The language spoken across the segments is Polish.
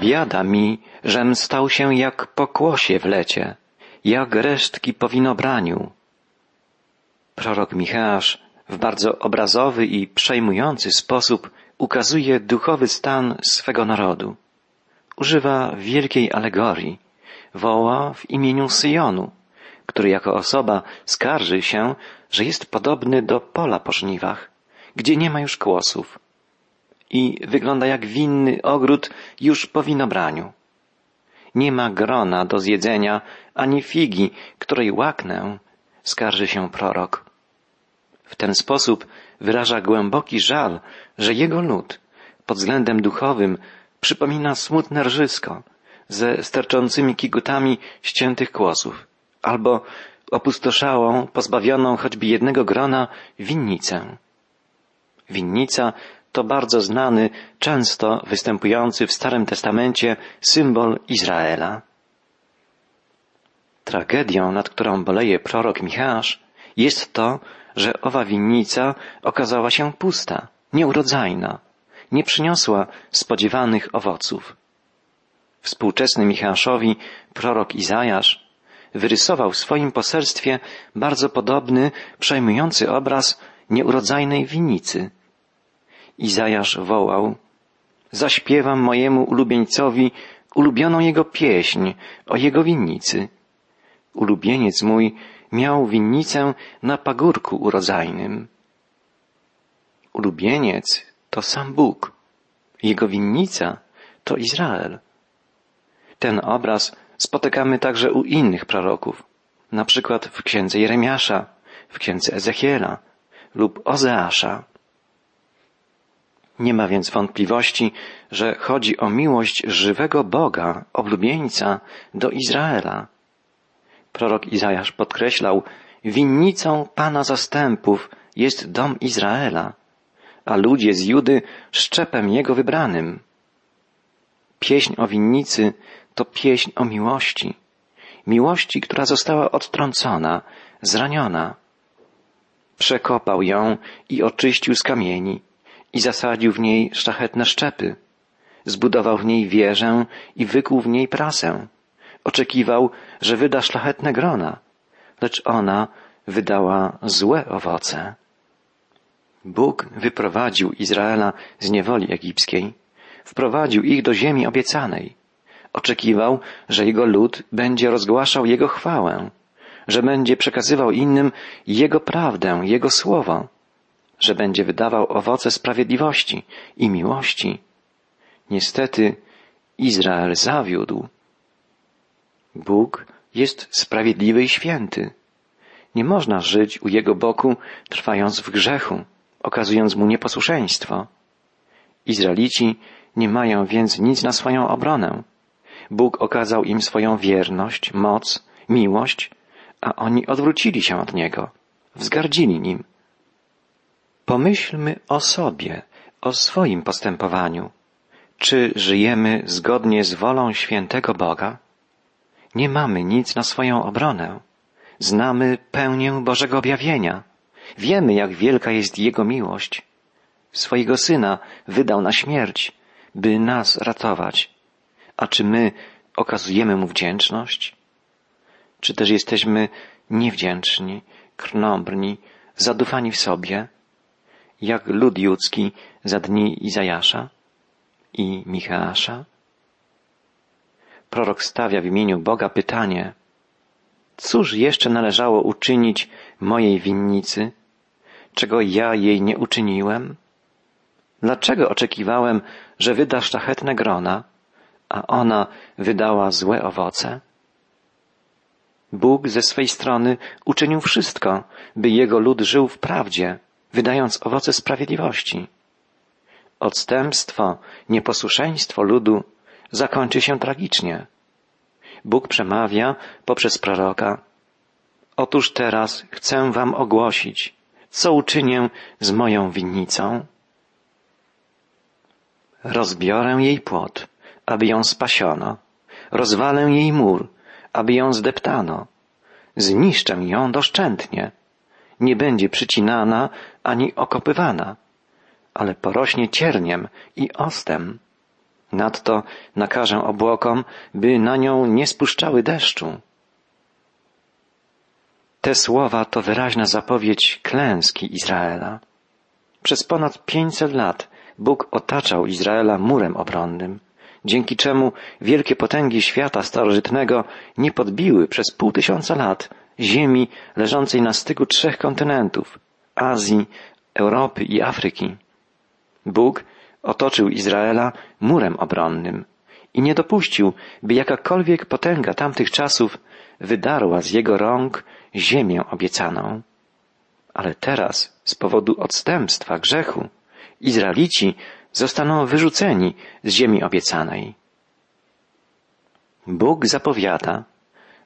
Biada mi, żem stał się jak pokłosie w lecie, jak resztki po winobraniu. Prorok Micheasz w bardzo obrazowy i przejmujący sposób ukazuje duchowy stan swego narodu. Używa wielkiej alegorii. Woła w imieniu Syjonu, który jako osoba skarży się, że jest podobny do pola po żniwach, gdzie nie ma już kłosów i wygląda jak winny ogród już po winobraniu. Nie ma grona do zjedzenia, ani figi, której łaknę, skarży się prorok. W ten sposób wyraża głęboki żal, że jego lud pod względem duchowym przypomina smutne rżysko ze sterczącymi kigutami ściętych kłosów, albo opustoszałą, pozbawioną choćby jednego grona winnicę. Winnica to bardzo znany, często występujący w Starym Testamencie symbol Izraela. Tragedią, nad którą boleje prorok Michasz, jest to, że owa winnica okazała się pusta, nieurodzajna, nie przyniosła spodziewanych owoców. Współczesny Michaszowi prorok Izajasz wyrysował w swoim poselstwie bardzo podobny, przejmujący obraz nieurodzajnej winnicy. Izajasz wołał, zaśpiewam mojemu ulubieńcowi ulubioną jego pieśń o jego winnicy. Ulubieniec mój miał winnicę na pagórku urodzajnym. Ulubieniec to sam Bóg. Jego winnica to Izrael. Ten obraz spotykamy także u innych proroków, na przykład w księdze Jeremiasza, w księdze Ezechiela lub Ozeasza. Nie ma więc wątpliwości, że chodzi o miłość żywego Boga, oblubieńca do Izraela. Prorok Izajasz podkreślał, winnicą Pana zastępów jest dom Izraela, a ludzie z Judy szczepem Jego wybranym. Pieśń o winnicy to pieśń o miłości. Miłości, która została odtrącona, zraniona. Przekopał ją i oczyścił z kamieni i zasadził w niej szlachetne szczepy. Zbudował w niej wieżę i wykuł w niej prasę. Oczekiwał, że wyda szlachetne grona, lecz ona wydała złe owoce. Bóg wyprowadził Izraela z niewoli egipskiej, wprowadził ich do ziemi obiecanej. Oczekiwał, że jego lud będzie rozgłaszał jego chwałę, że będzie przekazywał innym jego prawdę, jego słowo, że będzie wydawał owoce sprawiedliwości i miłości. Niestety Izrael zawiódł. Bóg jest sprawiedliwy i święty. Nie można żyć u Jego boku, trwając w grzechu, okazując Mu nieposłuszeństwo. Izraelici nie mają więc nic na swoją obronę. Bóg okazał im swoją wierność, moc, miłość, a oni odwrócili się od Niego, wzgardzili Nim. Pomyślmy o sobie, o swoim postępowaniu. Czy żyjemy zgodnie z wolą świętego Boga? Nie mamy nic na swoją obronę. Znamy pełnię Bożego objawienia. Wiemy, jak wielka jest Jego miłość. Swojego Syna wydał na śmierć, by nas ratować. A czy my okazujemy Mu wdzięczność? Czy też jesteśmy niewdzięczni, krnąbrni, zadufani w sobie, jak lud judzki za dni Izajasza i Micheasza? Prorok stawia w imieniu Boga pytanie, cóż jeszcze należało uczynić mojej winnicy, czego ja jej nie uczyniłem? Dlaczego oczekiwałem, że wyda szlachetne grona, a ona wydała złe owoce? Bóg ze swej strony uczynił wszystko, by jego lud żył w prawdzie, wydając owoce sprawiedliwości. Odstępstwo, nieposłuszeństwo ludu zakończy się tragicznie. Bóg przemawia poprzez proroka. Otóż teraz chcę wam ogłosić, co uczynię z moją winnicą. Rozbiorę jej płot, aby ją spasiono. Rozwalę jej mur, aby ją zdeptano. Zniszczę ją doszczętnie. Nie będzie przycinana ani okopywana, ale porośnie cierniem i ostem Nadto nakażę obłokom, by na nią nie spuszczały deszczu. Te słowa to wyraźna zapowiedź klęski Izraela. Przez ponad pięćset lat Bóg otaczał Izraela murem obronnym, dzięki czemu wielkie potęgi świata starożytnego nie podbiły przez pół tysiąca lat ziemi leżącej na styku trzech kontynentów Azji, Europy i Afryki. Bóg otoczył Izraela murem obronnym i nie dopuścił, by jakakolwiek potęga tamtych czasów wydarła z jego rąk ziemię obiecaną. Ale teraz, z powodu odstępstwa, grzechu, Izraelici zostaną wyrzuceni z ziemi obiecanej. Bóg zapowiada,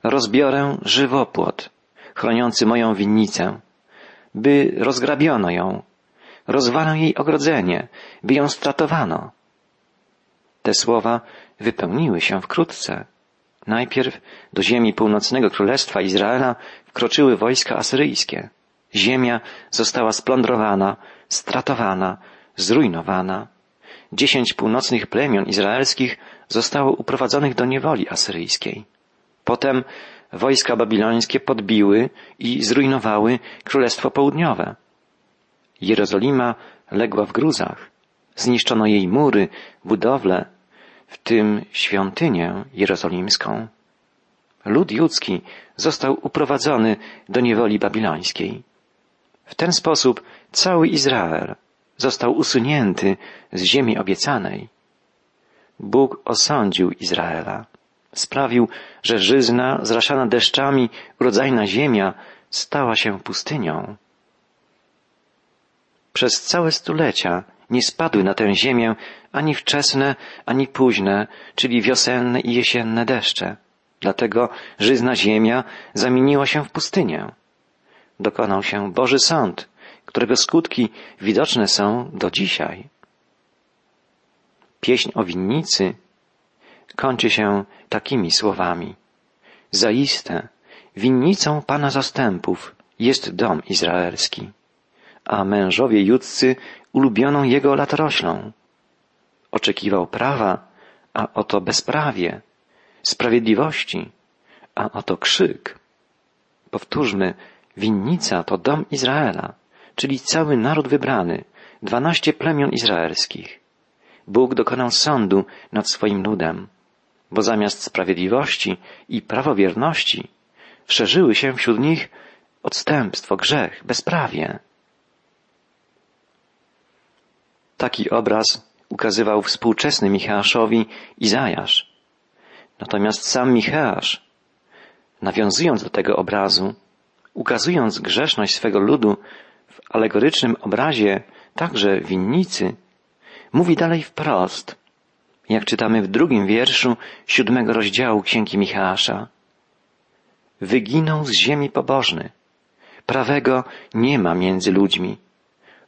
rozbiorę żywopłot, chroniący moją winnicę, by rozgrabiono ją, rozwalę jej ogrodzenie, by ją stratowano. Te słowa wypełniły się wkrótce. Najpierw do ziemi północnego królestwa Izraela wkroczyły wojska asyryjskie. Ziemia została splądrowana, stratowana, zrujnowana. Dziesięć północnych plemion izraelskich zostało uprowadzonych do niewoli asyryjskiej. Potem wojska babilońskie podbiły i zrujnowały Królestwo Południowe. Jerozolima legła w gruzach. Zniszczono jej mury, budowle, w tym świątynię jerozolimską. Lud judzki został uprowadzony do niewoli babilońskiej. W ten sposób cały Izrael został usunięty z ziemi obiecanej. Bóg osądził Izraela. Sprawił, że żyzna, zraszana deszczami, urodzajna ziemia stała się pustynią. Przez całe stulecia nie spadły na tę ziemię ani wczesne, ani późne, czyli wiosenne i jesienne deszcze. Dlatego żyzna ziemia zamieniła się w pustynię. Dokonał się Boży Sąd, którego skutki widoczne są do dzisiaj. Pieśń o winnicy kończy się takimi słowami. Zaiste, winnicą Pana zastępów jest dom izraelski, a mężowie judzcy ulubioną jego latoroślą. Oczekiwał prawa, a oto bezprawie, sprawiedliwości, a oto krzyk. Powtórzmy, winnica to dom Izraela, czyli cały naród wybrany, dwanaście plemion izraelskich. Bóg dokonał sądu nad swoim ludem, bo zamiast sprawiedliwości i prawowierności szerzyły się wśród nich odstępstwo, grzech, bezprawie. Taki obraz ukazywał współczesny Micheaszowi Izajasz. Natomiast sam Micheasz, nawiązując do tego obrazu, ukazując grzeszność swego ludu w alegorycznym obrazie także winnicy, mówi dalej wprost, jak czytamy w drugim wierszu siódmego rozdziału Księgi Micheasza. Wyginął z ziemi pobożny, prawego nie ma między ludźmi.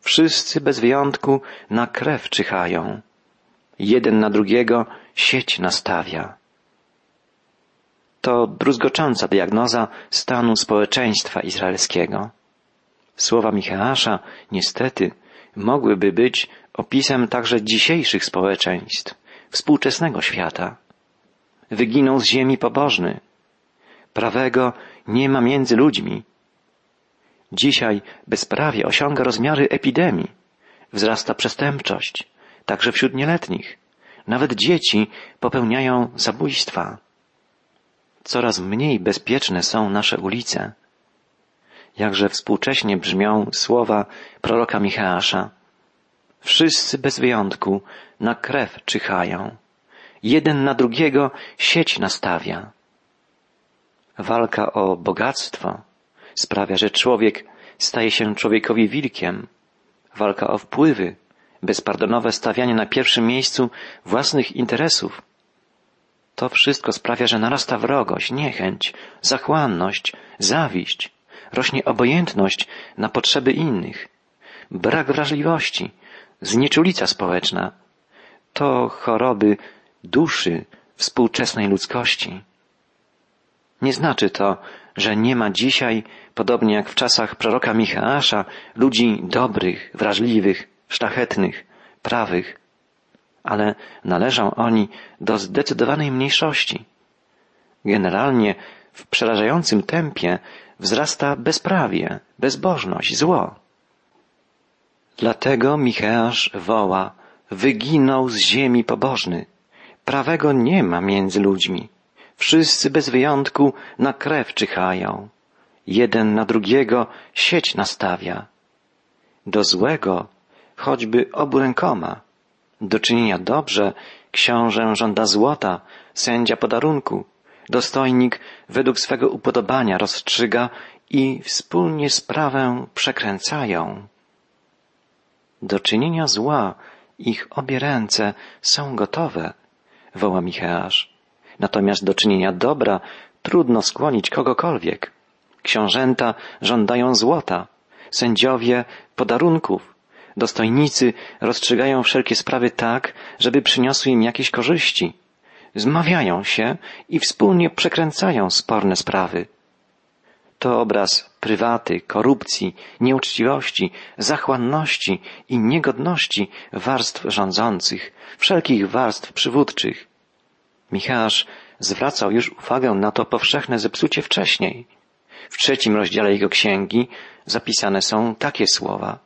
Wszyscy bez wyjątku na krew czyhają. Jeden na drugiego sieć nastawia. To druzgocząca diagnoza stanu społeczeństwa izraelskiego. Słowa Micheasza, niestety, mogłyby być opisem także dzisiejszych społeczeństw, współczesnego świata. Wyginął z ziemi pobożny. Prawego nie ma między ludźmi. Dzisiaj bezprawie osiąga rozmiary epidemii. Wzrasta przestępczość, także wśród nieletnich. Nawet dzieci popełniają zabójstwa. Coraz mniej bezpieczne są nasze ulice. Jakże współcześnie brzmią słowa proroka Micheasza. Wszyscy bez wyjątku na krew czyhają. Jeden na drugiego sieć nastawia. Walka o bogactwo sprawia, że człowiek staje się człowiekowi wilkiem. Walka o wpływy, bezpardonowe stawianie na pierwszym miejscu własnych interesów. To wszystko sprawia, że narasta wrogość, niechęć, zachłanność, zawiść, rośnie obojętność na potrzeby innych, brak wrażliwości, znieczulica społeczna. To choroby duszy współczesnej ludzkości. Nie znaczy to, że nie ma dzisiaj, podobnie jak w czasach proroka Micheasza, ludzi dobrych, wrażliwych, szlachetnych, prawych. ale należą oni do zdecydowanej mniejszości. Generalnie w przerażającym tempie wzrasta bezprawie, bezbożność, zło. Dlatego Micheasz woła, wyginął z ziemi pobożny. Prawego nie ma między ludźmi. Wszyscy bez wyjątku na krew czyhają. Jeden na drugiego sieć nastawia. Do złego choćby obu rękoma. Do czynienia dobrze książę żąda złota, sędzia podarunku. Dostojnik według swego upodobania rozstrzyga i wspólnie sprawę przekręcają. Do czynienia zła ich obie ręce są gotowe, woła Micheasz. Natomiast do czynienia dobra trudno skłonić kogokolwiek. Książęta żądają złota, sędziowie podarunków, dostojnicy rozstrzygają wszelkie sprawy tak, żeby przyniosły im jakieś korzyści. Zmawiają się i wspólnie przekręcają sporne sprawy. To obraz prywaty, korupcji, nieuczciwości, zachłanności i niegodności warstw rządzących, wszelkich warstw przywódczych. Michał zwracał już uwagę na to powszechne zepsucie wcześniej. W trzecim rozdziale jego księgi zapisane są takie słowa.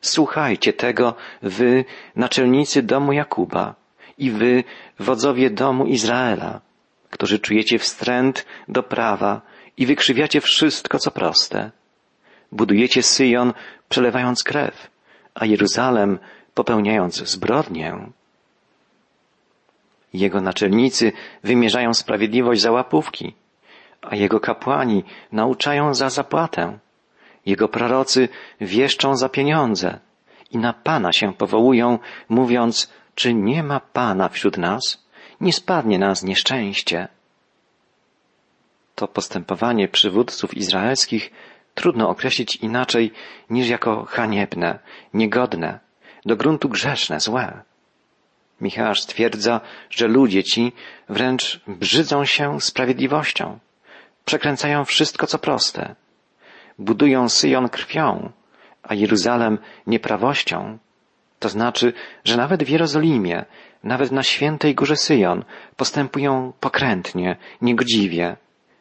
Słuchajcie tego, wy, naczelnicy domu Jakuba i wy, wodzowie domu Izraela, którzy czujecie wstręt do prawa i wykrzywiacie wszystko, co proste. Budujecie Syjon, przelewając krew, a Jeruzalem popełniając zbrodnię. Jego naczelnicy wymierzają sprawiedliwość za łapówki, a jego kapłani nauczają za zapłatę. Jego prorocy wieszczą za pieniądze i na Pana się powołują, mówiąc, czy nie ma Pana wśród nas? Nie spadnie nas nieszczęście. To postępowanie przywódców izraelskich trudno określić inaczej niż jako haniebne, niegodne, do gruntu grzeszne, złe. Michał stwierdza, że ludzie ci wręcz brzydzą się sprawiedliwością, przekręcają wszystko co proste, budują Syjon krwią, a Jeruzalem nieprawością. To znaczy, że nawet w Jerozolimie, nawet na świętej górze Syjon postępują pokrętnie, niegodziwie,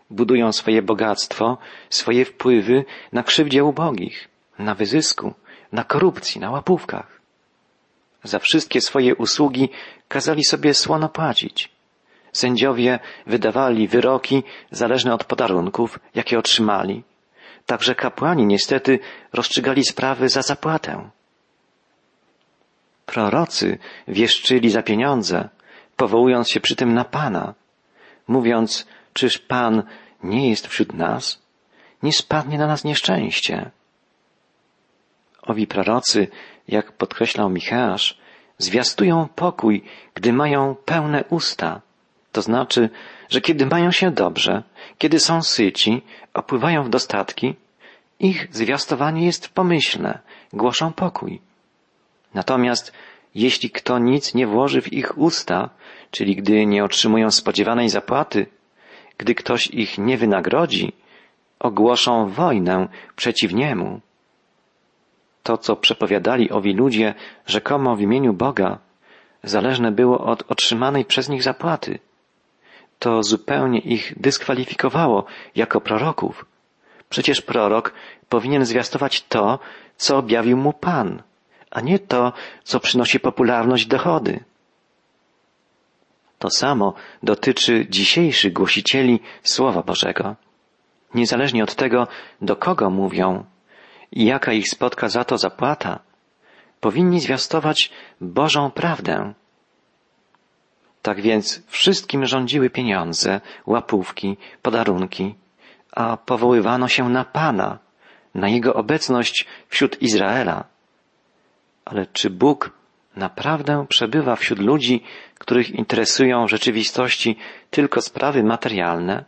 budują swoje bogactwo, swoje wpływy na krzywdzie ubogich, na wyzysku, na korupcji, na łapówkach. Za wszystkie swoje usługi kazali sobie słono płacić. Sędziowie wydawali wyroki zależne od podarunków, jakie otrzymali. Także kapłani niestety rozstrzygali sprawy za zapłatę. Prorocy wieszczyli za pieniądze, powołując się przy tym na Pana, mówiąc, czyż Pan nie jest wśród nas? Nie spadnie na nas nieszczęście. Owi prorocy, jak podkreślał Micheasz, zwiastują pokój, gdy mają pełne usta. To znaczy, że kiedy mają się dobrze, kiedy są syci, opływają w dostatki, ich zwiastowanie jest pomyślne, głoszą pokój. Natomiast jeśli kto nic nie włoży w ich usta, czyli gdy nie otrzymują spodziewanej zapłaty, gdy ktoś ich nie wynagrodzi, ogłoszą wojnę przeciw niemu. To, co przepowiadali owi ludzie rzekomo w imieniu Boga, zależne było od otrzymanej przez nich zapłaty. To zupełnie ich dyskwalifikowało jako proroków. Przecież prorok powinien zwiastować to, co objawił mu Pan, a nie to, co przynosi popularność dochody. To samo dotyczy dzisiejszych głosicieli Słowa Bożego. Niezależnie od tego, do kogo mówią i jaka ich spotka za to zapłata, powinni zwiastować Bożą prawdę. Tak więc wszystkim rządziły pieniądze, łapówki, podarunki, a powoływano się na Pana, na Jego obecność wśród Izraela. Ale czy Bóg naprawdę przebywa wśród ludzi, których interesują w rzeczywistości tylko sprawy materialne,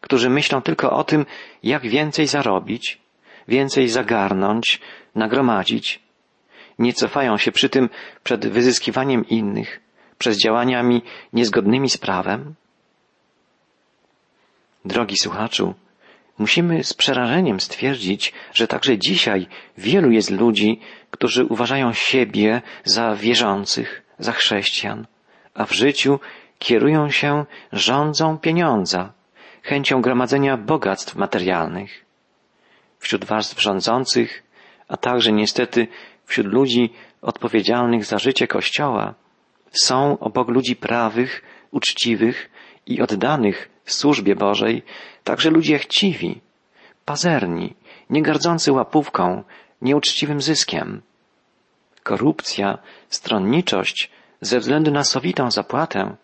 którzy myślą tylko o tym, jak więcej zarobić, więcej zagarnąć, nagromadzić, nie cofają się przy tym przed wyzyskiwaniem innych, przez działaniami niezgodnymi z prawem? Drogi słuchaczu, musimy z przerażeniem stwierdzić, że także dzisiaj wielu jest ludzi, którzy uważają siebie za wierzących, za chrześcijan, a w życiu kierują się rządzą pieniądza, chęcią gromadzenia bogactw materialnych. Wśród warstw rządzących, a także niestety wśród ludzi odpowiedzialnych za życie Kościoła, są obok ludzi prawych, uczciwych i oddanych służbie Bożej także ludzie chciwi, pazerni, nie gardzący łapówką, nieuczciwym zyskiem. Korupcja, stronniczość ze względu na sowitą zapłatę,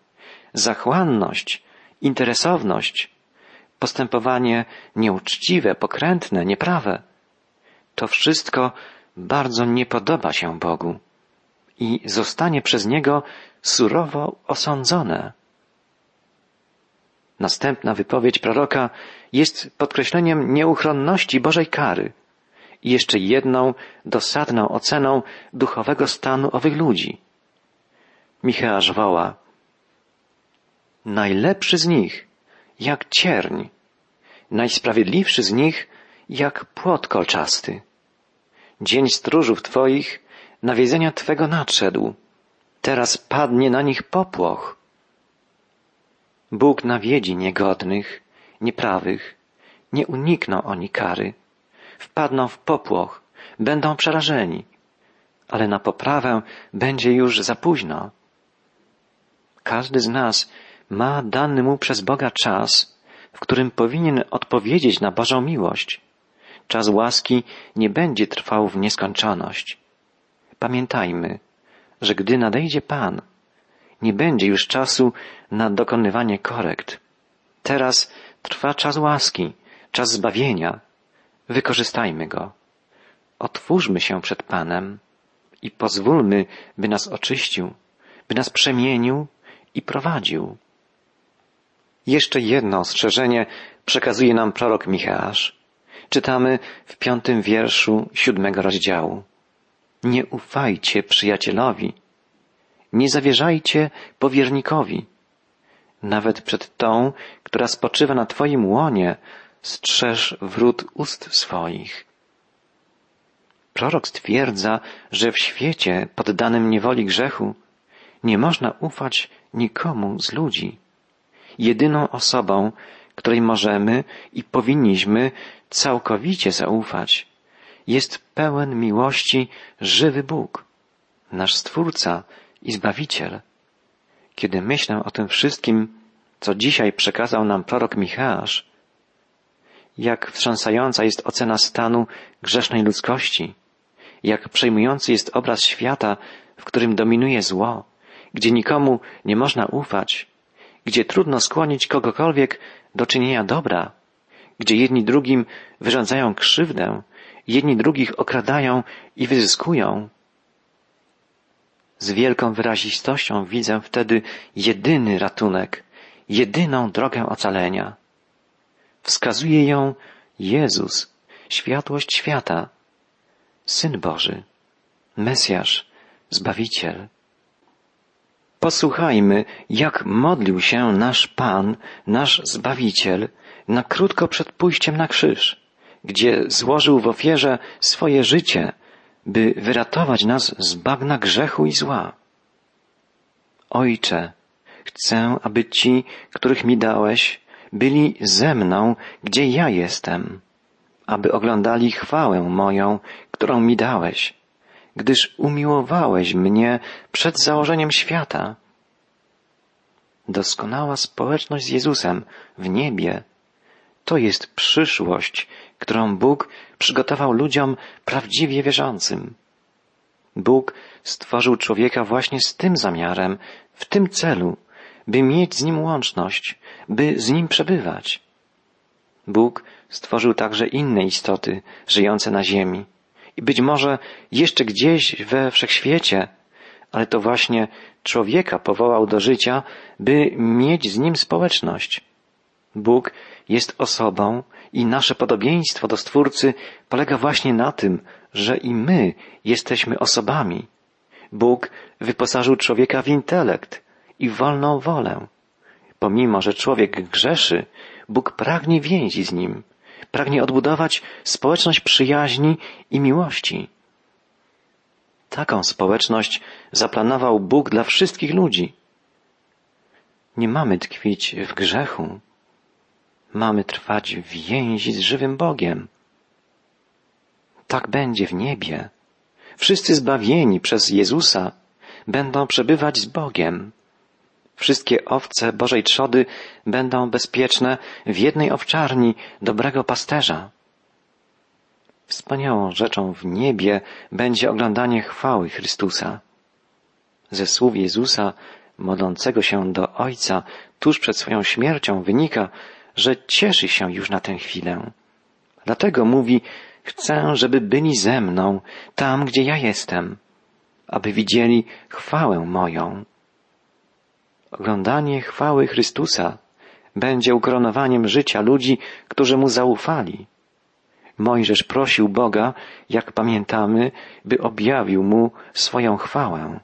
zachłanność, interesowność, postępowanie nieuczciwe, pokrętne, nieprawe. To wszystko bardzo nie podoba się Bogu i zostanie przez Niego surowo osądzone. Następna wypowiedź proroka jest podkreśleniem nieuchronności Bożej kary i jeszcze jedną dosadną oceną duchowego stanu owych ludzi. Micheasz woła, najlepszy z nich jak cierń, najsprawiedliwszy z nich jak płot kolczasty. Dzień stróżów Twoich, nawiedzenia Twego nadszedł. Teraz padnie na nich popłoch. Bóg nawiedzi niegodnych, nieprawych, nie unikną oni kary. Wpadną w popłoch, będą przerażeni, ale na poprawę będzie już za późno. Każdy z nas ma dany mu przez Boga czas, w którym powinien odpowiedzieć na Bożą miłość. Czas łaski nie będzie trwał w nieskończoność. Pamiętajmy, że gdy nadejdzie Pan, nie będzie już czasu na dokonywanie korekt. Teraz trwa czas łaski, czas zbawienia. Wykorzystajmy go. Otwórzmy się przed Panem i pozwólmy, by nas oczyścił, by nas przemienił i prowadził. Jeszcze jedno ostrzeżenie przekazuje nam prorok Micheasz. Czytamy w piątym wierszu siódmego rozdziału. Nie ufajcie przyjacielowi, nie zawierzajcie powiernikowi. Nawet przed tą, która spoczywa na Twoim łonie, strzeż wrót ust swoich. Prorok stwierdza, że w świecie poddanym niewoli grzechu nie można ufać nikomu z ludzi. Jedyną osobą, której możemy i powinniśmy całkowicie zaufać, jest pełen miłości żywy Bóg, nasz Stwórca i Zbawiciel. Kiedy myślę o tym wszystkim, co dzisiaj przekazał nam prorok Micheasz, jak wstrząsająca jest ocena stanu grzesznej ludzkości, jak przejmujący jest obraz świata, w którym dominuje zło, gdzie nikomu nie można ufać, gdzie trudno skłonić kogokolwiek do czynienia dobra, gdzie jedni drugim wyrządzają krzywdę, jedni drugich okradają i wyzyskują. Z wielką wyrazistością widzę wtedy jedyny ratunek, jedyną drogę ocalenia. Wskazuje ją Jezus, światłość świata, Syn Boży, Mesjasz, Zbawiciel. Posłuchajmy, jak modlił się nasz Pan, nasz Zbawiciel, na krótko przed pójściem na krzyż, gdzie złożył w ofierze swoje życie, by wyratować nas z bagna grzechu i zła. Ojcze, chcę, aby ci, których mi dałeś, byli ze mną, gdzie ja jestem, aby oglądali chwałę moją, którą mi dałeś, gdyż umiłowałeś mnie przed założeniem świata. Doskonała społeczność z Jezusem w niebie to jest przyszłość, którą Bóg przygotował ludziom prawdziwie wierzącym. Bóg stworzył człowieka właśnie z tym zamiarem, w tym celu, by mieć z nim łączność, by z nim przebywać. Bóg stworzył także inne istoty żyjące na ziemi i być może jeszcze gdzieś we wszechświecie, ale to właśnie człowieka powołał do życia, by mieć z nim społeczność. Bóg jest osobą i nasze podobieństwo do Stwórcy polega właśnie na tym, że i my jesteśmy osobami. Bóg wyposażył człowieka w intelekt i wolną wolę. Pomimo, że człowiek grzeszy, Bóg pragnie więzi z nim, pragnie odbudować społeczność przyjaźni i miłości. Taką społeczność zaplanował Bóg dla wszystkich ludzi. Nie mamy tkwić w grzechu. Mamy trwać w więzi z żywym Bogiem. Tak będzie w niebie. Wszyscy zbawieni przez Jezusa będą przebywać z Bogiem. Wszystkie owce Bożej trzody będą bezpieczne w jednej owczarni dobrego pasterza. Wspaniałą rzeczą w niebie będzie oglądanie chwały Chrystusa. Ze słów Jezusa, modlącego się do Ojca tuż przed swoją śmiercią, wynika, że cieszy się już na tę chwilę. Dlatego mówi, chcę, żeby byli ze mną, tam, gdzie ja jestem, aby widzieli chwałę moją. Oglądanie chwały Chrystusa będzie ukoronowaniem życia ludzi, którzy mu zaufali. Mojżesz prosił Boga, jak pamiętamy, by objawił mu swoją chwałę.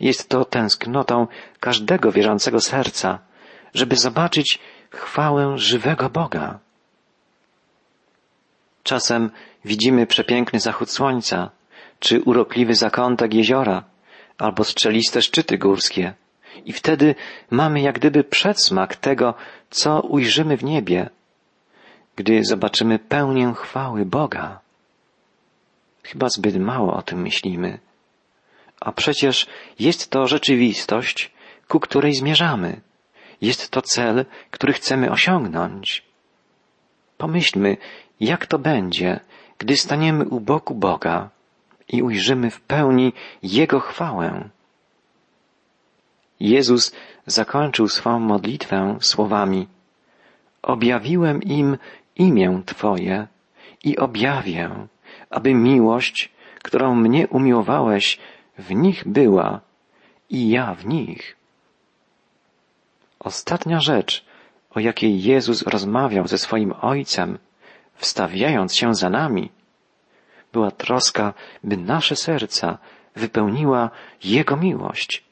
Jest to tęsknotą każdego wierzącego serca, żeby zobaczyć chwałę żywego Boga. Czasem widzimy przepiękny zachód słońca, czy urokliwy zakątek jeziora, albo strzeliste szczyty górskie. I wtedy mamy jak gdyby przedsmak tego, co ujrzymy w niebie, gdy zobaczymy pełnię chwały Boga. Chyba zbyt mało o tym myślimy. A przecież jest to rzeczywistość, ku której zmierzamy. Jest to cel, który chcemy osiągnąć. Pomyślmy, jak to będzie, gdy staniemy u boku Boga i ujrzymy w pełni Jego chwałę. Jezus zakończył swą modlitwę słowami Objawiłem im imię Twoje i objawię, aby miłość, którą mnie umiłowałeś, w nich była i ja w nich. Ostatnia rzecz, o jakiej Jezus rozmawiał ze swoim Ojcem, wstawiając się za nami, była troska, by nasze serca wypełniła Jego miłość.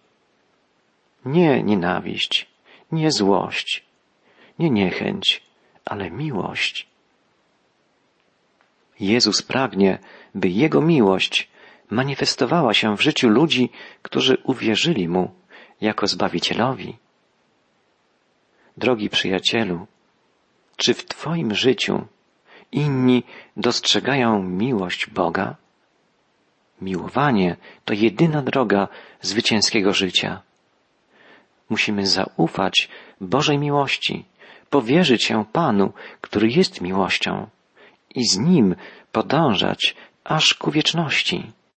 Nie nienawiść, nie złość, nie niechęć, ale miłość. Jezus pragnie, by Jego miłość manifestowała się w życiu ludzi, którzy uwierzyli Mu jako Zbawicielowi. Drogi przyjacielu, czy w Twoim życiu inni dostrzegają miłość Boga? Miłowanie to jedyna droga zwycięskiego życia. Musimy zaufać Bożej miłości, powierzyć się Panu, który jest miłością i z Nim podążać aż ku wieczności.